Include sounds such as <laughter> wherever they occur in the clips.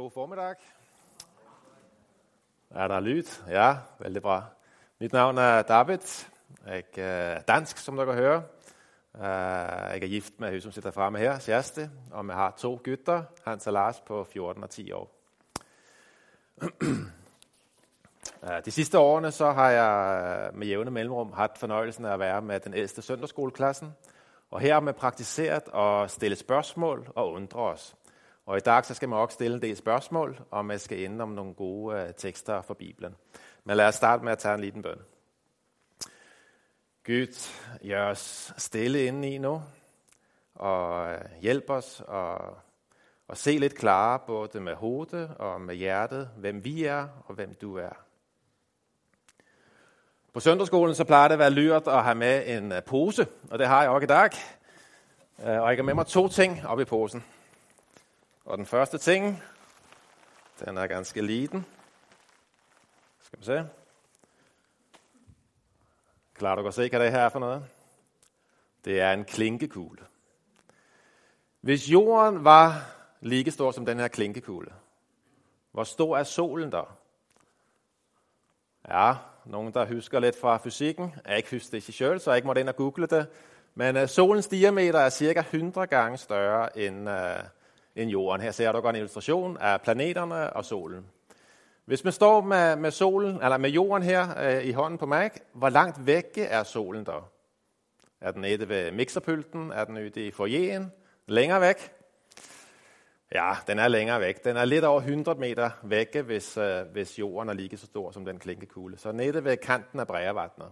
God formiddag. Er der lyd? Ja, vældig bra. Mit navn er David. Jeg eh, er dansk, som du kan høre. Eh, jeg er gift med hun, som sitter fremme her, kæreste, og vi har to gutter, Hans og Lars på 14 og 10 år. <clears throat> Eh, de sidste årene så har jeg med jævne mellemrum haft fornøjelsen af at være med den ældste søndagsskoleklassen, og her har man praktiseret at stille spørgsmål og undre os. Og i dag så skal man også stille en del spørgsmål, og man skal ende om nogle gode uh, tekster fra Bibelen. Men lad os starte med at tage en liten bøn. Gud, gør os stille inde i nu, og øh, hjælp os at, at se lidt klarere, både med hovedet og med hjertet, hvem vi er og hvem du er. På søndagsskolen så plejer det at være lyrt at have med en øh, pose, og det har jeg også i dag. Og jeg har med mig to ting op i posen. Og den første ting, den er ganske liten. Skal vi se. Klarer du godt se, hvad det her er for noget? Det er en klinkekugle. Hvis jorden var lige stor som den her klinkekugle, hvor stor er solen der? Ja, nogen der husker lidt fra fysikken. Jeg ikke husker det selv, så jeg ikke måtte ind og google det. Men øh, uh, solens diameter er cirka 100 gange større end, uh, end jorden. Her ser du godt en illustration af planeterne og solen. Hvis man står med, med, solen, eller med jorden her øh, i hånden på Mac, hvor langt væk er solen der? Er den nede ved mixerpulten? Er den ude i foyeren? Længere væk? Ja, den er længere væk. Den er lidt over 100 meter væk, hvis, øh, hvis jorden er lige så stor som den klinkekugle. Så nede ved kanten af Brægervatnet.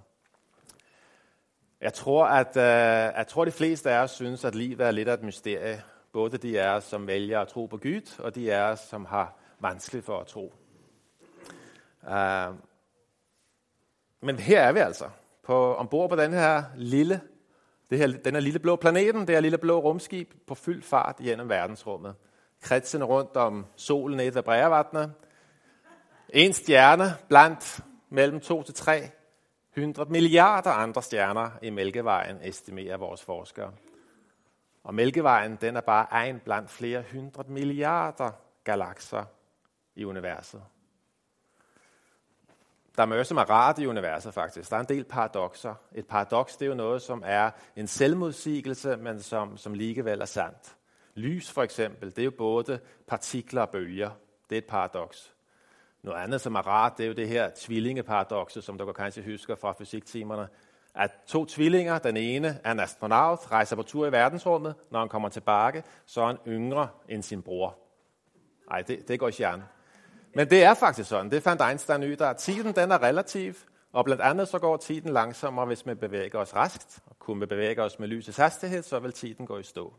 Jeg tror, at øh, jeg tror, de fleste af os synes, at livet er lidt af et mysterie. Både de er som vælger at tro på Gud, og de er som har vanskeligt for at tro. Uh, men her er vi altså, på, ombord på den her lille, det her, den her lille blå planeten, det her lille blå rumskib på fyldt fart gennem verdensrummet. Kredsen rundt om solen i ved Brægervatnet. En stjerne blandt mellem 2 til 3 100 milliarder andre stjerner i Mælkevejen, estimerer vores forskere. Og Mælkevejen, den er bare en blandt flere hundrede milliarder galakser i universet. Der er mørke, som er rart i universet faktisk. Der er en del paradoxer. Et paradoks, det er jo noget, som er en selvmodsigelse, men som, som ligevel er sandt. Lys for eksempel, det er jo både partikler og bølger. Det er et paradoks. Noget andet, som er rart, det er jo det her tvillingeparadoxe, som du kanskje husker fra fysiktimerne at to tvillinger, den ene er en astronaut, rejser på tur i verdensrummet. Når han kommer tilbage, så er han yngre end sin bror. Nej, det, det går ikke an. Men det er faktisk sådan. Det fandt Einstein ud af. Tiden den er relativ, og blandt andet så går tiden langsommere, hvis man bevæger os raskt. Og kunne vi bevæge os med lysets hastighed, så vil tiden gå i stå.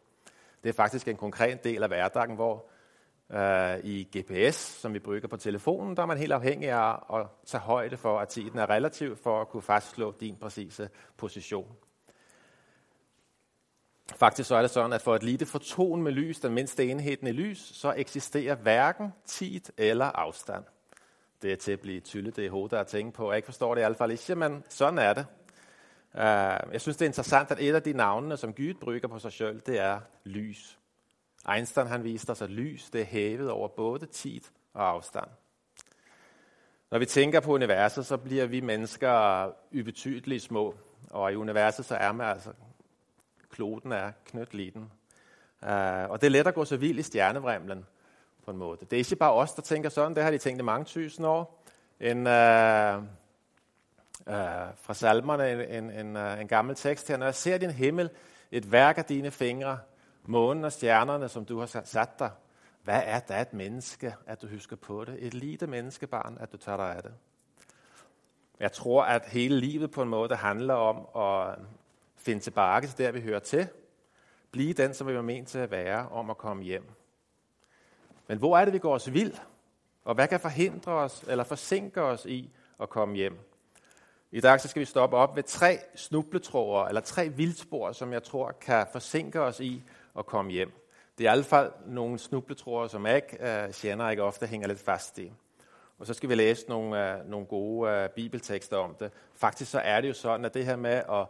Det er faktisk en konkret del af hverdagen, hvor øh, i GPS, som vi bruger på telefonen, der er man helt afhængig af at tage højde for, at tiden er relativ for at kunne fastslå din præcise position. Faktisk så er det sådan, at for et lille foton med lys, den mindste enheden i lys, så eksisterer hverken tid eller afstand. Det er til at blive tydeligt det i hovedet at tænke på. Jeg ikke forstår det i hvert fald ikke, men sådan er det. Øh, jeg synes, det er interessant, at et af de navnene, som Gud bruger på sig selv, det er lys. Einstein han viste os, at lys det er hævet over både tid og afstand. Når vi tænker på universet, så bliver vi mennesker ubetydeligt små. Og i universet så er man altså, kloden er knødt Uh, og det er let at gå så vild i stjernevremlen på en måde. Det er ikke bare os, der tænker sådan. Det har de tænkt i mange tusind år. En, uh, uh, fra salmerne, en, en, en, uh, en gammel tekst her. Når jeg ser din himmel, et værk af dine fingre, månen og stjernerne, som du har sat dig. Hvad er det et menneske, at du husker på det? Et lille menneskebarn, at du tager dig af det. Jeg tror, at hele livet på en måde handler om at finde tilbage til der, vi hører til. Blive den, som vi var ment til at være, om at komme hjem. Men hvor er det, vi går os vild? Og hvad kan forhindre os eller forsinke os i at komme hjem? I dag så skal vi stoppe op ved tre snubletråder, eller tre vildspor, som jeg tror kan forsinke os i at komme hjem. Det er i hvert fald nogle snubletråder, som jeg uh, kender, ikke ofte hænger lidt fast i. Og så skal vi læse nogle, uh, nogle gode uh, bibeltekster om det. Faktisk så er det jo sådan, at det her med at,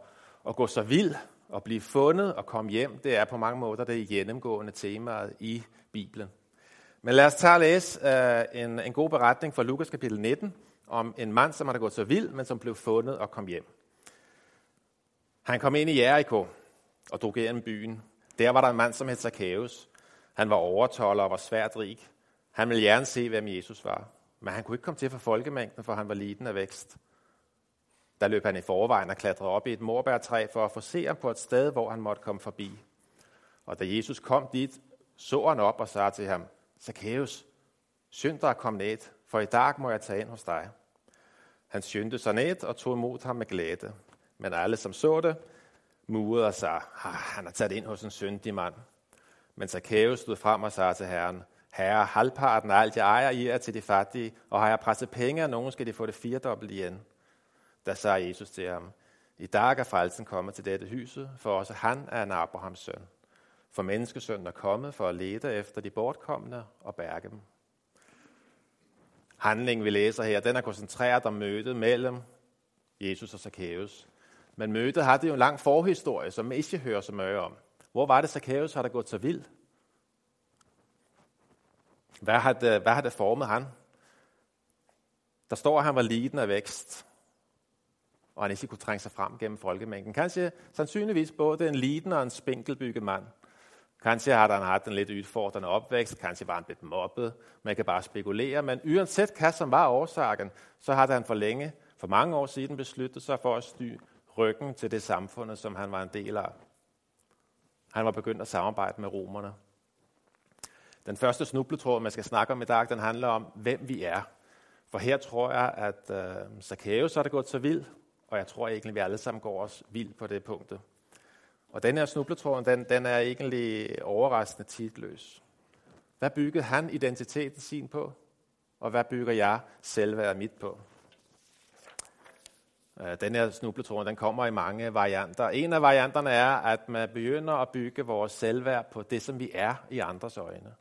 at gå så vild og blive fundet og komme hjem, det er på mange måder det gennemgående temaet i Bibelen. Men lad os tage og læse uh, en, en god beretning fra Lukas kapitel 19 om en mand, som havde gået så vild, men som blev fundet og kom hjem. Han kom ind i Jericho og drog gennem byen. Der var der en mand, som hed Zacchaeus. Han var overtoller og var svært rig. Han ville gerne se, hvem Jesus var. Men han kunne ikke komme til for folkemængden, for han var liten af vækst. Der løb han i forvejen og klatrede op i et morbærtræ for at få se ham på et sted, hvor han måtte komme forbi. Og da Jesus kom dit, så han op og sagde til ham, Zacchaeus, synd dig kom ned, for i dag må jeg tage ind hos dig. Han skyndte sig ned og tog imod ham med glæde. Men alle, som så det, murede og sagde, ah, han har taget ind hos en syndig mand. Men Zacchaeus stod frem og sagde til Herren, Herre, halvparten af alt, jeg ejer, I er til de fattige, og har jeg presset penge af nogen, skal de få det firedobbelt igen. Der sagde Jesus til ham, i dag er frelsen kommet til dette huset, for også han er en Abrahams søn. For menneskesønnen er kommet for at lede efter de bortkommende og bærge dem. Handlingen, vi læser her, den er koncentreret om mødet mellem Jesus og Zacchaeus. Men mødet har det jo en lang forhistorie, som ikke hører så meget om. Hvor var det, Zacchaeus har der gået så vild? Hvad har det, hvad har det formet han? Der står, at han var liden af vækst, og han ikke kunne trænge sig frem gennem folkemængden. Kanskje sandsynligvis både en liten og en spinkelbygget mand. Kanskje har han haft en lidt udfordrende opvækst, kanskje var han lidt mobbet, man kan bare spekulere, men uanset hvad som var årsagen, så har han for længe, for mange år siden besluttet sig for at styre ryggen til det samfund, som han var en del af. Han var begyndt at samarbejde med romerne. Den første snubletråd, man skal snakke om i dag, den handler om, hvem vi er. For her tror jeg, at øh, Zacchaeus er det gået så vild, og jeg tror egentlig, at vi alle sammen går os vild på det punkt. Og den her snubletråd, den, den er egentlig overraskende tidløs. Hvad byggede han identiteten sin på? Og hvad bygger jeg selvværd mit på? Øh, den her snubletråd, den kommer i mange varianter. En af varianterne er, at man begynder at bygge vores selvværd på det, som vi er i andres øjne.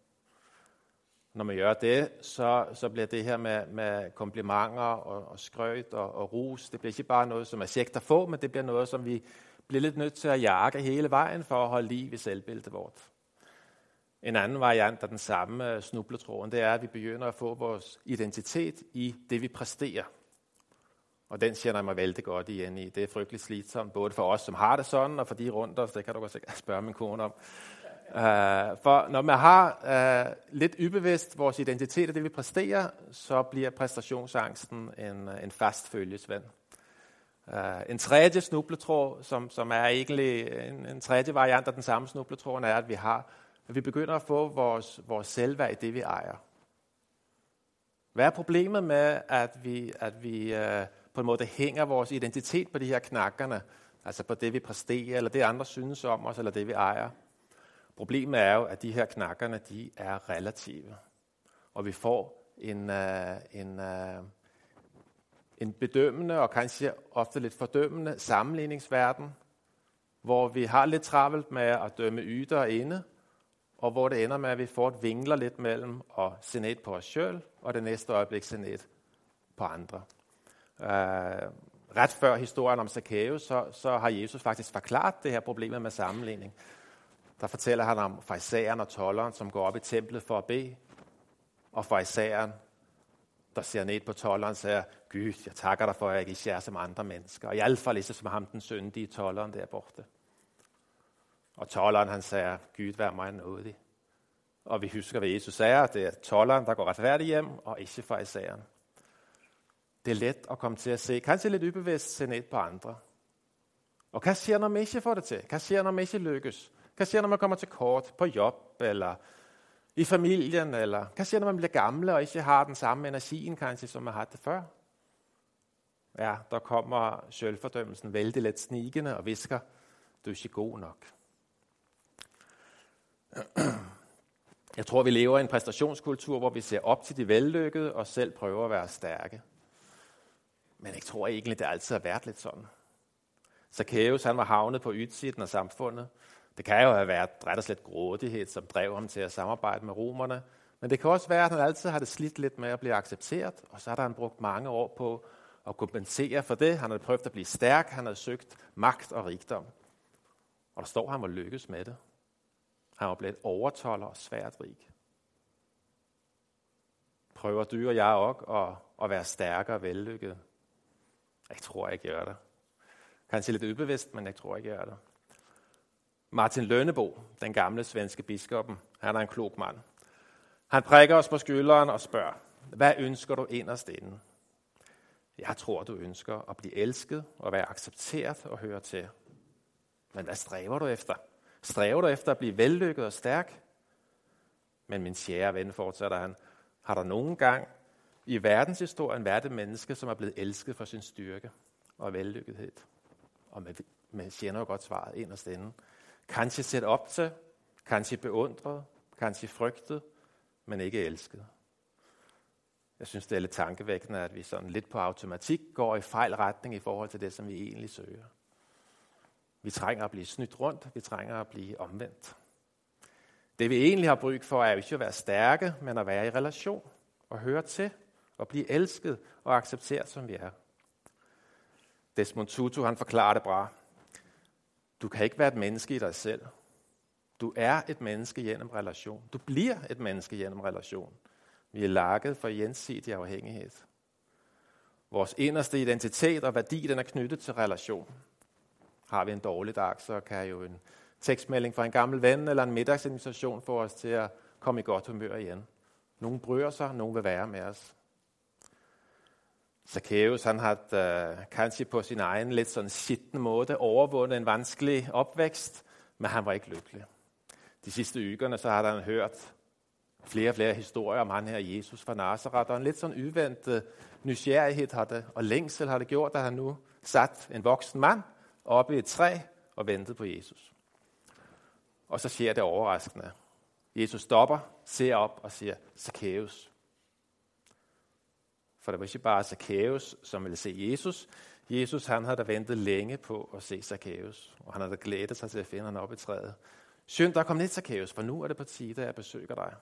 Når man gør det, så, så bliver det her med, med komplimenter og, og skrøjt og, og rus, det bliver ikke bare noget, som er sjægt at få, men det bliver noget, som vi bliver lidt nødt til at jage hele vejen for at holde liv i selvbilledet vort. En anden variant af den samme snubletråden, det er, at vi begynder at få vores identitet i det, vi præsterer. Og den kender jeg mig vældig godt igen i. Det er frygteligt slidsomt, både for os, som har det sådan, og for de rundt os. Det kan du godt <laughs> spørge min kone om. Uh, for når man har uh, lidt ubevidst vores identitet og det, vi præsterer, så bliver præstationsangsten en, øh, en fast følgesvend. Uh, en tredje snubletråd, som, som er egentlig en, en tredje variant af den samme snubletråd, er, at vi har at vi begynder at få vores, vores selvværd i det, vi ejer. Hvad er problemet med, at vi, at vi uh, på en måde hænger vores identitet på de her knakkerne, altså på det, vi præsterer, eller det, andre synes om os, eller det, vi ejer? Problemet er jo, at de her knakkerne, de er relative. Og vi får en, uh, en, uh, en bedømmende og kanskje ofte lidt fordømmende sammenligningsverden, hvor vi har lidt travlt med at dømme yder og inde, og hvor det ender med, at vi får et vingler lidt mellem at se ned på os selv, og det næste øjeblik se ned på andre. Øh, ret før historien om Zacchaeus, så, så har Jesus faktisk forklaret det her problem med sammenligning. Der fortæller han om farisæeren og tolleren, som går op i templet for at bede, og farisæeren, der ser ned på tolleren og siger, Gud, jeg takker dig for, at jeg ikke er som andre mennesker. Og i hvert fald ikke som ham, den syndige tolleren der borte. Og tolleren, han siger, Gud, vær mig nådig. Og vi husker, hvad Jesus sagde, det er tolleren, der går retfærdigt hjem, og ikke farisæeren. Det er let at komme til at se, kanskje lidt ubevidst, se ned på andre. Og hvad sker, når man ikke får det til? Hvad sker, når man ikke lykkes? Hvad sker, når man kommer til kort på job, eller i familien, eller hvad sker, når man bliver gamle og ikke har den samme energi, kanskje, som man har det før? Ja, der kommer selvfordømmelsen vældig let snigende og visker, du er ikke god nok. Jeg tror, vi lever i en præstationskultur, hvor vi ser op til de vellykkede og selv prøver at være stærke. Men jeg tror egentlig, det altid har været lidt sådan. Zacchaeus, han var havnet på ydsiden af samfundet. Det kan jo have været ret og slet grådighed, som drev ham til at samarbejde med romerne. Men det kan også være, at han altid har det slidt lidt med at blive accepteret, og så har han brugt mange år på at kompensere for det. Han har prøvet at blive stærk, han har søgt magt og rigdom. Og der står, at han var lykkes med det. Han var blevet overtolder og svært rig. Prøver du og jeg også at, at være stærkere og vellykket? Jeg tror ikke, jeg gør det. Kanskje lidt ubevidst, men jeg tror ikke, jeg gør det. Martin Lønnebo, den gamle svenske biskoppen, han er en klog mand. Han prikker os på skulderen og spørger, hvad ønsker du inderst inden? Jeg tror, du ønsker at blive elsket og være accepteret og høre til. Men hvad stræver du efter? Stræver du efter at blive vellykket og stærk? Men min kære ven, fortsætter han, har der nogen gang i verdenshistorien været et menneske, som er blevet elsket for sin styrke og vellykkethed? Og man, man kender jo godt svaret ind og inde. Kanskje set op til, kanskje beundret, kanskje frygtet, men ikke elsket. Jeg synes, det er lidt tankevækkende, at vi sådan lidt på automatik går i fejl retning i forhold til det, som vi egentlig søger. Vi trænger at blive snydt rundt, vi trænger at blive omvendt. Det vi egentlig har brug for, er jo ikke at være stærke, men at være i relation og høre til og blive elsket og accepteret, som vi er. Desmond Tutu, han forklarer det bra. Du kan ikke være et menneske i dig selv. Du er et menneske gennem relation. Du bliver et menneske gennem relation. Vi er lakket for gensidig afhængighed. Vores inderste identitet og værdi, den er knyttet til relation. Har vi en dårlig dag, så kan jo en tekstmelding fra en gammel ven eller en middagsinvitation få os til at komme i godt humør igen. Nogle bryr sig, nogle vil være med os. Zacchaeus, han har uh, eh, kanskje på sin egen lidt sådan skitten måde overvundet en vanskelig opvækst, men han var ikke lykkelig. De sidste ugerne så har han hørt flere og flere historier om han her Jesus fra Nazareth, og en lidt sådan uventet nysgerrighed har det, og længsel har det gjort, at han nu sat en voksen mand oppe i et træ og ventede på Jesus. Og så sker det overraskende. Jesus stopper, ser op og siger, Zacchaeus. For det var ikke bare Zacchaeus, som ville se Jesus. Jesus han havde ventet længe på at se Zacchaeus, og han havde glædet sig til at finde ham op i træet. Skynd dig, kom ned, Zacchaeus, for nu er det på tide, at jeg besøger dig.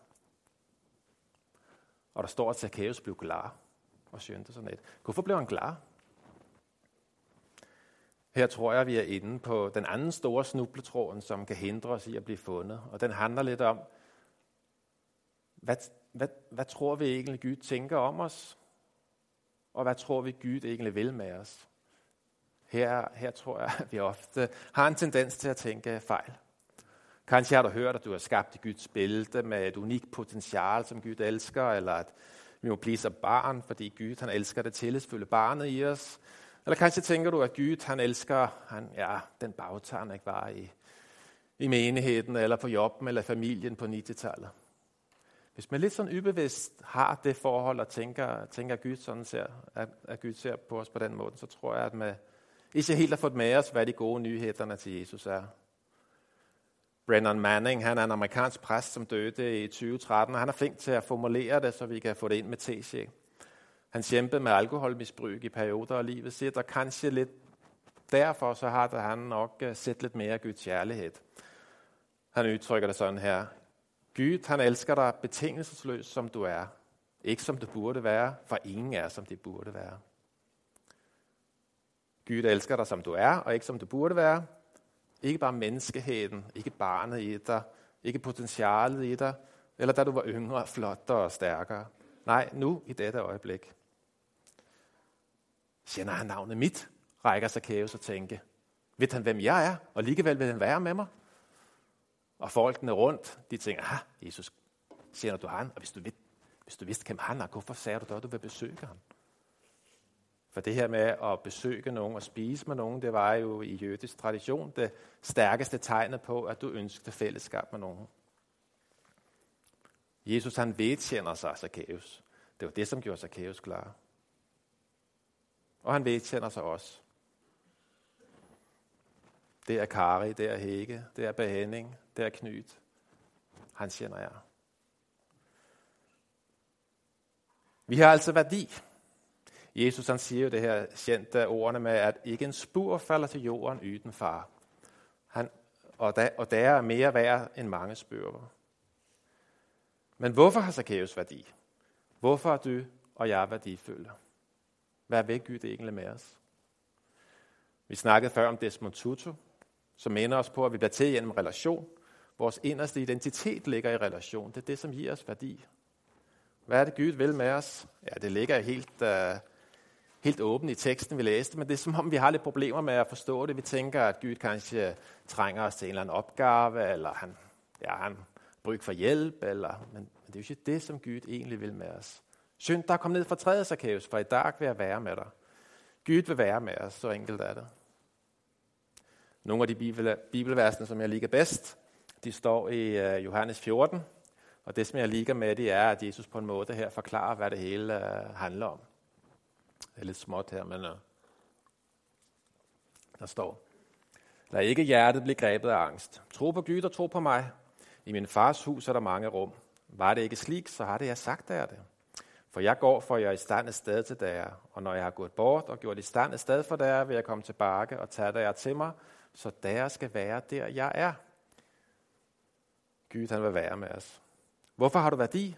Og der står, at Zacchaeus blev glad og skyndte sig ned. Hvorfor blev han glad? Her tror jeg, vi er inde på den anden store snubletråden, som kan hindre os i at blive fundet. Og den handler lidt om, hvad, hvad, hvad tror vi egentlig, Gud tænker om os? Og hvad tror vi, Gud egentlig vil med os? Her, her tror jeg, at vi ofte har en tendens til at tænke fejl. Kanskje har du hørt, at du er skabt i Guds billede med et unikt potentiale, som Gud elsker, eller at vi må blive så barn, fordi Gud han elsker det tillidsfulde barnet i os. Eller kanskje tænker du, at Gud han elsker han, ja, den bagtager, ikke var i, i menigheden, eller på jobben, eller familien på 90-tallet. Hvis man lidt sådan ubevidst har det forhold og tænker, tænker at, Gud sådan ser, at, at Gud ser på os på den måde, så tror jeg, at man ikke helt har fået med os, hvad de gode nyhederne til Jesus er. Brennan Manning, han er en amerikansk præst, som døde i 2013, og han er flink til at formulere det, så vi kan få det ind med TC. Han kæmpede med alkoholmisbrug i perioder af livet sit, og kanskje lidt derfor så har han nok øh, set lidt mere Guds kærlighed. Han udtrykker det sådan her. Gud, han elsker dig betingelsesløst, som du er. Ikke som du burde være, for ingen er, som det burde være. Gud elsker dig, som du er, og ikke som du burde være. Ikke bare menneskeheden, ikke barnet i dig, ikke potentialet i dig, eller da du var yngre, flottere og stærkere. Nej, nu i dette øjeblik. Kender han navnet mit? Rækker sig Kæves og tænke. Ved han, hvem jeg er? Og alligevel vil han være med mig? Og folkene rundt, de tænker, ah, Jesus, kender du han? Og hvis du, ved, hvis du vidste, hvem han er, hvorfor sagde du da, at du vil besøge ham? For det her med at besøge nogen og spise med nogen, det var jo i jødisk tradition det stærkeste tegnet på, at du ønskede fællesskab med nogen. Jesus han vedtjener sig Zacchaeus. Det var det, som gjorde Zacchaeus klar. Og han vedtjener sig også. Det er Kari, det er Hege, det er Behenning, der er Han kender jeg. Vi har altså værdi. Jesus han siger jo det her kendte ordene med, at ikke en spur falder til jorden uden far. Han, og, der, og der er mere værd end mange spurver. Men hvorfor har Zacchaeus værdi? Hvorfor er du og jeg værdifulde? Hvad vil Gud egentlig med os? Vi snakkede før om Desmond Tutu, som minder os på, at vi bliver til gennem relation. Vores inderste identitet ligger i relation. Det er det, som giver os værdi. Hvad er det, Gud vil med os? Ja, det ligger helt, uh, helt åbent i teksten, vi læste, men det er som om, vi har lidt problemer med at forstå det. Vi tænker, at Gud kanskje trænger os til en eller anden opgave, eller han, ja, han brug for hjælp, eller, men, men det er jo ikke det, som Gud egentlig vil med os. Synd, der kom ned fra træet, Zacchaeus, for i dag vil jeg være med dig. Gud vil være med os, så enkelt er det. Nogle af de bibelversene, som jeg liker bedst, de står i uh, Johannes 14, og det, som jeg ligger med det, er, at Jesus på en måde her forklarer, hvad det hele uh, handler om. Det er lidt småt her, men uh, der står, Lad ikke hjertet blive grebet af angst. Tro på Gud og tro på mig. I min fars hus er der mange rum. Var det ikke slik, så har det jeg sagt af det. For jeg går for jeg er i stand et sted til der, og når jeg har gået bort og gjort i stand et sted for der, vil jeg komme tilbage og tage der til mig, så der skal være der, jeg er. Gud, han vil være med os. Hvorfor har du værdi?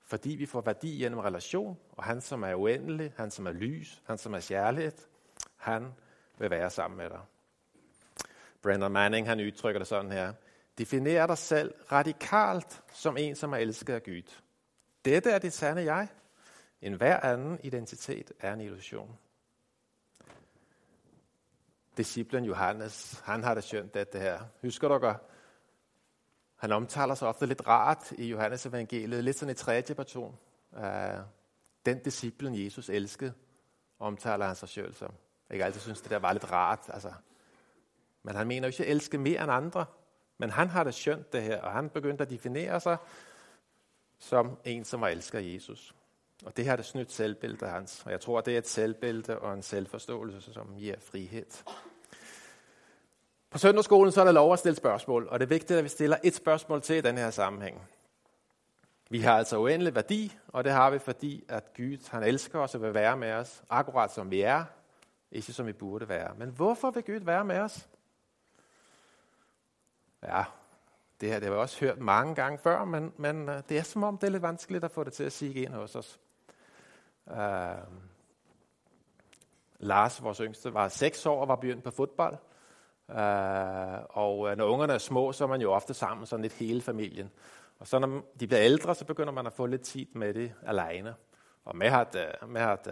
Fordi vi får værdi gennem relation, og han som er uendelig, han som er lys, han som er kærlighed, han vil være sammen med dig. Brandon Manning, han udtrykker det sådan her. Definer dig selv radikalt som en, som er elsket af Gud. Dette er dit sande jeg. En hver anden identitet er en illusion. Disciplen Johannes, han har det skønt dette her. Husker du godt? Han omtaler sig ofte lidt rart i Johannes evangeliet, lidt sådan i tredje person. Uh, den disciplen Jesus elskede, omtaler han sig selv som. Jeg altid synes, det der var lidt rart. Altså. Men han mener jo ikke at elske mere end andre. Men han har det skønt det her, og han begyndte at definere sig som en, som var elsker Jesus. Og det her er det snydt selvbillede hans. Og jeg tror, det er et selvbillede og en selvforståelse, som giver frihed. På søndagsskolen så er der lov at stille spørgsmål, og det er vigtigt, at vi stiller et spørgsmål til i den her sammenhæng. Vi har altså uendelig værdi, og det har vi, fordi at Gud han elsker os og vil være med os, akkurat som vi er, ikke som vi burde være. Men hvorfor vil Gud være med os? Ja, det her det har vi også hørt mange gange før, men, men øh, det er som om, det er lidt vanskeligt at få det til at sige ind hos os. Uh, Lars, vores yngste, var seks år og var begyndt på fodbold. Uh, og øh, når ungerne er små, så er man jo ofte sammen, sådan lidt hele familien. Og så når de bliver ældre, så begynder man at få lidt tid med det alene. Og med at, øh, med at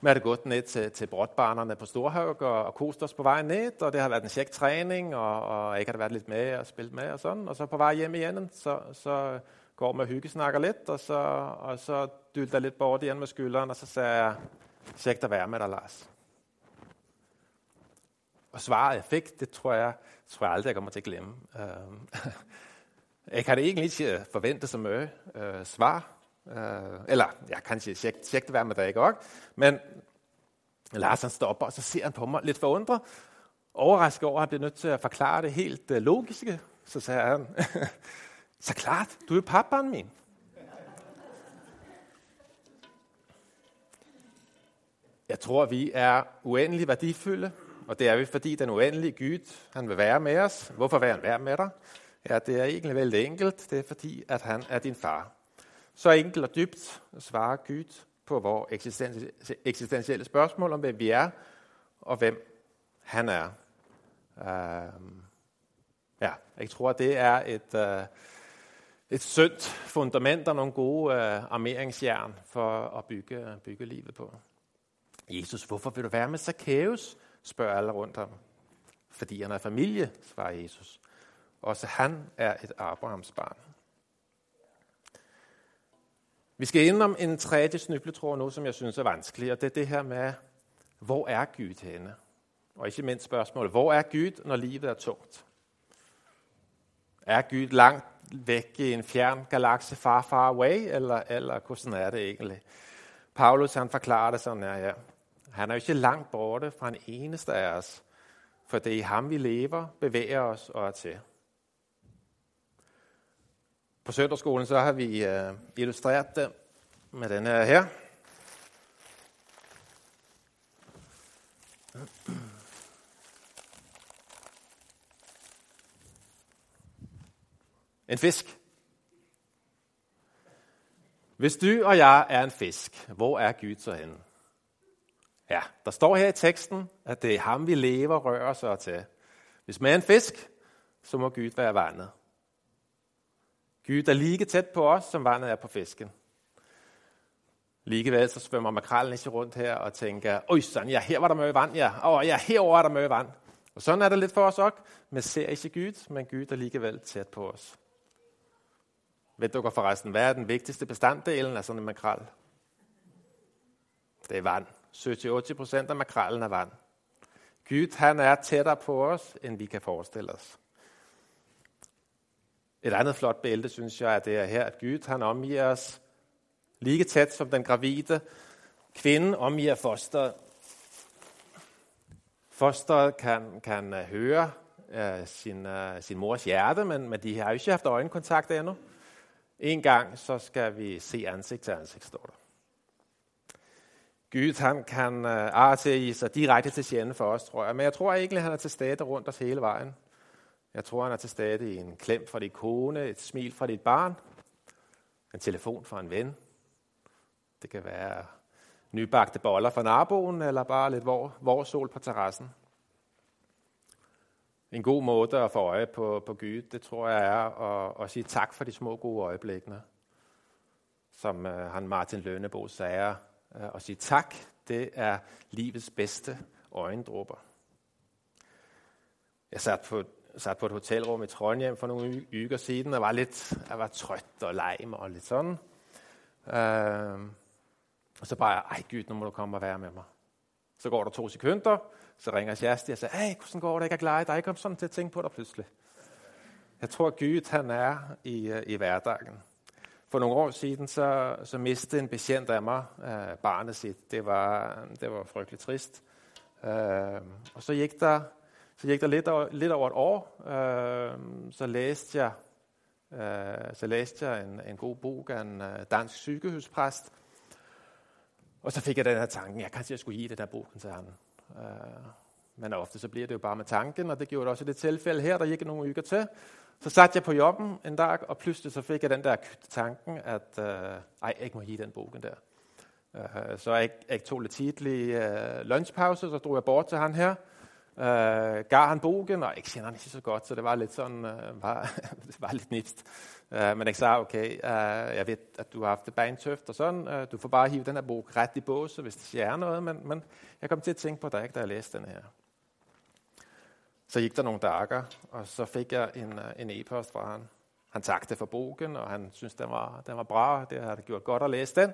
vi havde gået ned til, til brotbarnerne på Storhaug og, og kost os på vej ned, og det har været en sjæk træning, og, og jeg har været lidt med og spillet med og sådan. Og så på vej hjem igen, så, så går man og hyggesnakker lidt, og så, og så dylter lidt bort igen med skylderen, og så sagde jeg, sjækt at være med dig, Lars. Og svaret, jeg fik, det tror jeg, tror jeg aldrig, jeg kommer til at glemme. Øhm, jeg kan det egentlig ikke øh, forvente så meget øh, svar, Uh, eller, jeg kan sige, tjek, tjek det hver med dig, ikke også? Men Lars han stopper, og så ser han på mig lidt forundret. Overrasket over, at han bliver nødt til at forklare det helt øh, logiske. Så sagde han, <laughs> så klart, du er pappaen min. Jeg tror, vi er uendelig værdifulde, og det er vi, fordi den uendelige Gud, han vil være med os. Hvorfor vil han være med dig? Ja, det er egentlig vel enkelt. Det er fordi, at han er din far. Så enkelt og dybt svarer Gud på vores eksistentielle spørgsmål om, hvem vi er, og hvem han er. Uh, ja, jeg tror, det er et, uh, et sundt fundament og nogle gode uh, armeringsjern for at bygge, bygge livet på. Jesus, hvorfor vil du være med Zacchaeus? Spørger alle rundt om. Fordi han er familie, svarer Jesus. Også han er et Abrahams barn. Vi skal ind om en tredje snybletråd nu, som jeg synes er vanskelig, og det er det her med, hvor er Gud henne? Og ikke mindst spørgsmålet, hvor er Gud, når livet er tungt? Er Gud langt væk i en fjern galakse far, far away, eller, eller hvordan er det egentlig? Paulus han forklarer det sådan her, ja. Han er jo ikke langt borte fra en eneste af os, for det er i ham, vi lever, bevæger os og er til. På Sønderskolen så har vi uh, illustreret det med den her her. <clears throat> En fisk. Hvis du og jeg er en fisk, hvor er Gud så henne? Ja, der står her i teksten, at det er ham, vi lever, rører os til. Hvis man er en fisk, så må Gud være vandet. Gud er lige tæt på os, som vandet er på fisken. Ligevel så svømmer makrallen ikke rundt her og tænker, øj sådan, ja, her var der møde vand, ja, og ja, herover er der møde vand. Og sådan er det lidt for os også. Man ser ikke Gud, men Gud er ligevel tæt på os. Ved du forresten, hvad er den vigtigste bestanddelen af sådan en makrel? Det er vand. 70-80 procent af makrallen er vand. Gud, han er tættere på os, end vi kan forestille os. Et andet flot bælte, synes jeg, er det er her, at Gud, han omgiver os lige tæt som den gravide kvinde omgiver fosteret. Fosteret kan, kan øh, høre uh, sin, uh, sin mors hjerte, men, men de har jo ikke haft øjenkontakt endnu. En gang, så skal vi se ansigt til ansigt, står der. Gud, han kan øh, af arte i sig direkte til sjælen for os, tror jeg. Men jeg tror egentlig, han er til stede rundt os hele vejen. Jeg tror, han er til stede i en klem fra dit kone, et smil fra dit barn, en telefon fra en ven. Det kan være nybagte boller fra naboen, eller bare lidt vor, sol på terrassen. En god måde at få øje på, på Gud, det tror jeg er at, at sige tak for de små gode øjeblikkene. Som øh, han Martin Lønnebo sagde, Øh, og sige tak, det er livets bedste øjendråber. Jeg satte på sat på et hotelrum i Trondheim for nogle uger siden, og var lidt, jeg var trøt og lejm og lidt sådan. Uh, og så bare, ej Gud, nu må du komme og være med mig. Så går der to sekunder, så ringer Kjersti og siger, hey, hvordan går det? Jeg er glad, i dig, jeg kom sådan til at tænke på dig pludselig. Jeg tror, Gud han er i, øh, i hverdagen. For nogle år siden, så, så mistede en patient af mig øh, barnet sit. Det var, det var frygteligt trist. Øh, og så gik der så gik der lidt over, lidt over et år, øh, så læste jeg, øh, så læste jeg en, en god bog af en øh, dansk sygehuspræst, og så fik jeg den her tanke, jeg kanskje jeg skulle give det der bogen til ham. Øh, men ofte så bliver det jo bare med tanken, og det gjorde det også i det tilfælde her, der gik nogle uger til. Så satte jeg på jobben en dag, og pludselig så fik jeg den der tanken, at øh, ej, jeg ikke må give den bogen der. Øh, så jeg, jeg tog lidt tidlig øh, lunchpause, så drog jeg bort til han her, øh, gav han bogen, og jeg kender han ikke så godt, så det var lidt sådan, øh, <laughs> var, det var lidt nipst. Øh, men jeg sagde, okay, øh, jeg ved, at du har haft det bantøft og sådan, øh, du får bare hive den her bog ret i båse, hvis det siger noget, men, men jeg kom til at tænke på dig, da jeg læste den her. Så gik der nogle dager, og så fik jeg en, øh, en e-post fra han. Han takte for bogen, og han synes den var, den var bra, det havde gjort godt at læse den.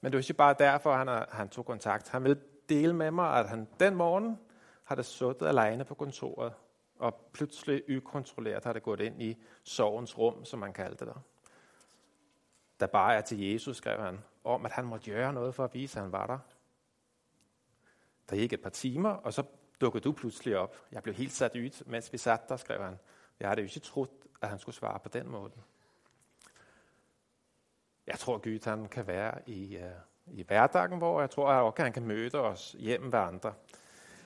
Men det var ikke bare derfor, han, han tog kontakt. Han ville dele med mig, at han den morgen har det suttet alene på kontoret, og pludselig ukontrolleret har det gået ind i sorgens rum, som man kaldte det. Der bare er til Jesus, skrev han, om at han måtte gøre noget for at vise, at han var der. Der gik et par timer, og så dukkede du pludselig op. Jeg blev helt sat ud, mens vi satte der, skrev han. Jeg havde jo ikke troet, at han skulle svare på den måde. Jeg tror, Gud han kan være i, uh, i hverdagen, hvor jeg tror, at også, han kan møde os hjemme ved andre.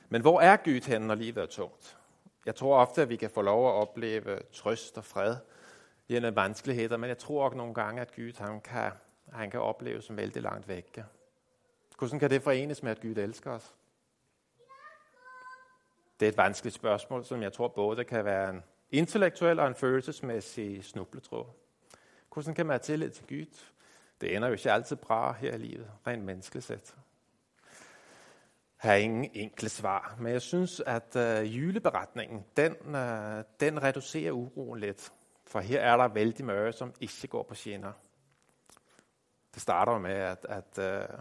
Men hvor er Gud henne, når livet er tungt? Jeg tror ofte, at vi kan få lov at opleve trøst og fred gennem vanskeligheder, men jeg tror også nogle gange, at Gud han kan, han kan opleve som vældig langt væk. Hvordan kan det forenes med, at Gud elsker os? Det er et vanskeligt spørgsmål, som jeg tror både kan være en intellektuel og en følelsesmæssig snubletråd. Hvordan kan man have tillid til Gud? Det ender jo ikke altid bra her i livet, rent menneskeligt set har ingen enkle svar, men jeg synes, at øh, juleberetningen, den, øh, den reducerer uroen lidt. For her er der vældig mørke, som ikke går på skinner. Det starter med, at, at øh,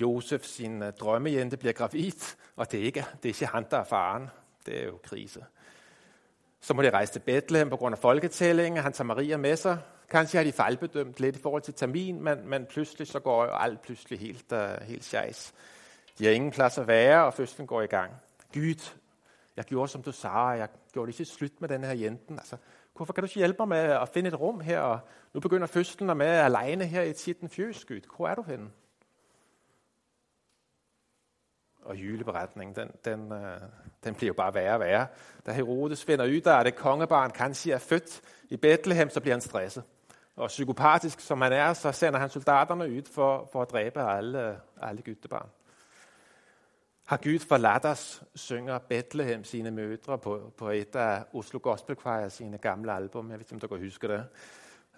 Josef, sin øh, drømmejente, bliver gravid, og det er, ikke, det er ikke han, der er faren. Det er jo krise. Så må de rejse til Bethlehem på grund af folketællingen. Han tager Maria med sig. Kanskje har de fejlbedømt lidt i forhold til termin, men, men pludselig så går jo alt pludselig helt, uh, helt sjejs. De har ingen plads at være, og fødslen går i gang. Gud, jeg gjorde som du sagde, jeg gjorde lige slut med den her jenten. Altså, hvorfor kan du ikke hjælpe mig med at finde et rum her? Og nu begynder fødslen med alene her i titten fjøs, Gud. Hvor er du henne? Og juleberetningen, den, den, øh, den bliver jo bare værre og værre. Da Herodes finder ud af, at det kongebarn kanskje er født i Bethlehem, så bliver han stresset. Og psykopatisk som han er, så sender han soldaterne ud for, for at dræbe alle, alle gyttebarn. Har Gud forladt os, synger Bethlehem sine mødre på, på et af Oslo Gospel Choir sine gamle album. Jeg ved ikke, om du kan huske det.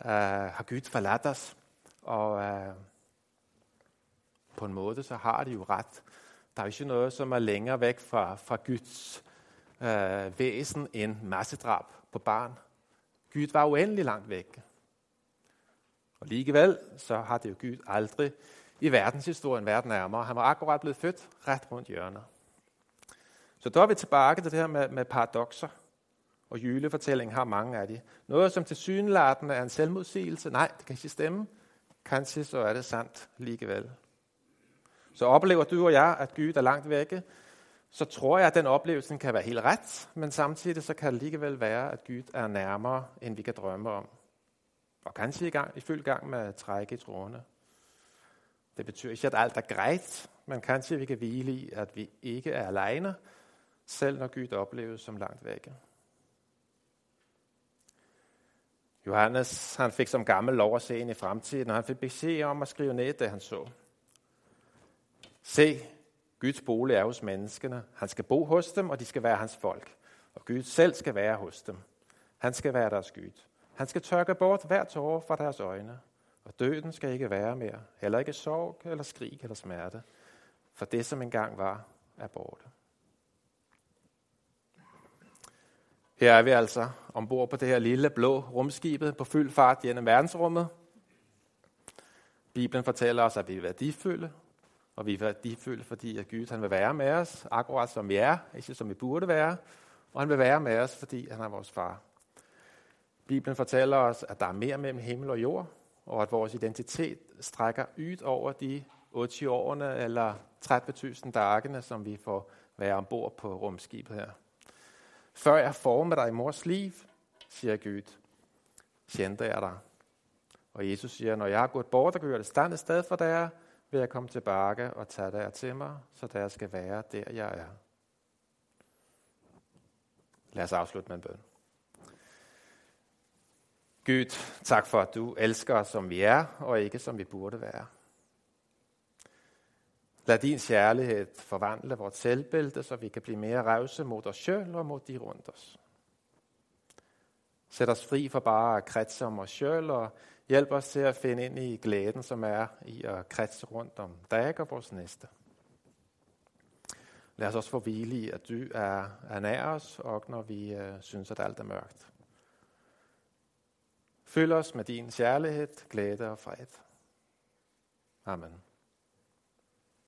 uh, har Gud forladt os. Og uh, på en måde, så har de jo ret. Der er jo ikke noget, som er længere væk fra, fra Guds øh, væsen end massedrab på barn. Gud var uendelig langt væk. Og alligevel, så har det jo Gud aldrig i verdenshistorien været nærmere. Han var akkurat blevet født ret rundt hjørnet. Så der er vi tilbage til det her med, med paradoxer. Og julefortællingen har mange af de. Noget, som til synladen er en selvmodsigelse. Nej, det kan ikke stemme. Kanskje så er det sandt alligevel. Så oplever du og jeg, at Gud er langt vække, så tror jeg, at den oplevelse kan være helt ret, men samtidig så kan det alligevel være, at Gud er nærmere, end vi kan drømme om. Og kanskje i, gang, i fuld gang med at trække i trådene. Det betyder ikke, at alt er grejt, men kanskje vi kan hvile i, at vi ikke er alene, selv når Gud opleves som langt vække. Johannes han fik som gammel lov at se ind i fremtiden, og han fik besked om at skrive ned det, han så. Se, Guds bolig er hos menneskene. Han skal bo hos dem, og de skal være hans folk. Og Gud selv skal være hos dem. Han skal være deres Gud. Han skal tørke bort hver tårer fra deres øjne. Og døden skal ikke være mere. Heller ikke sorg, eller skrig, eller smerte. For det, som engang var, er borte. Her er vi altså ombord på det her lille blå rumskibet på fuld fart gennem verdensrummet. Bibelen fortæller os, at vi er værdifulde, og vi er værdifulde, fordi at Gud han vil være med os, akkurat som vi er, ikke som vi burde være, og han vil være med os, fordi han er vores far. Bibelen fortæller os, at der er mere mellem himmel og jord, og at vores identitet strækker ud over de 80 årene eller 30.000 dagene, som vi får være ombord på rumskibet her. Før jeg formede dig i mors liv, siger Gud, kendte jeg dig. Og Jesus siger, når jeg har gået bort og gør det stand et sted for dig, vil jeg komme tilbage og tage dig til mig, så der skal være der, jeg er. Lad os afslutte med en bøn. Gud, tak for, at du elsker os, som vi er, og ikke som vi burde være. Lad din kærlighed forvandle vores selvbælte, så vi kan blive mere revse mod os selv og mod de rundt os. Sæt os fri for bare at kredse om os selv, og hjælp os til at finde ind i glæden, som er i at kredse rundt om dig og vores næste. Lad os også få hvile i, at du er, er nær os, og når vi øh, synes, at alt er mørkt. Fyld os med din kærlighed, glæde og fred. Amen.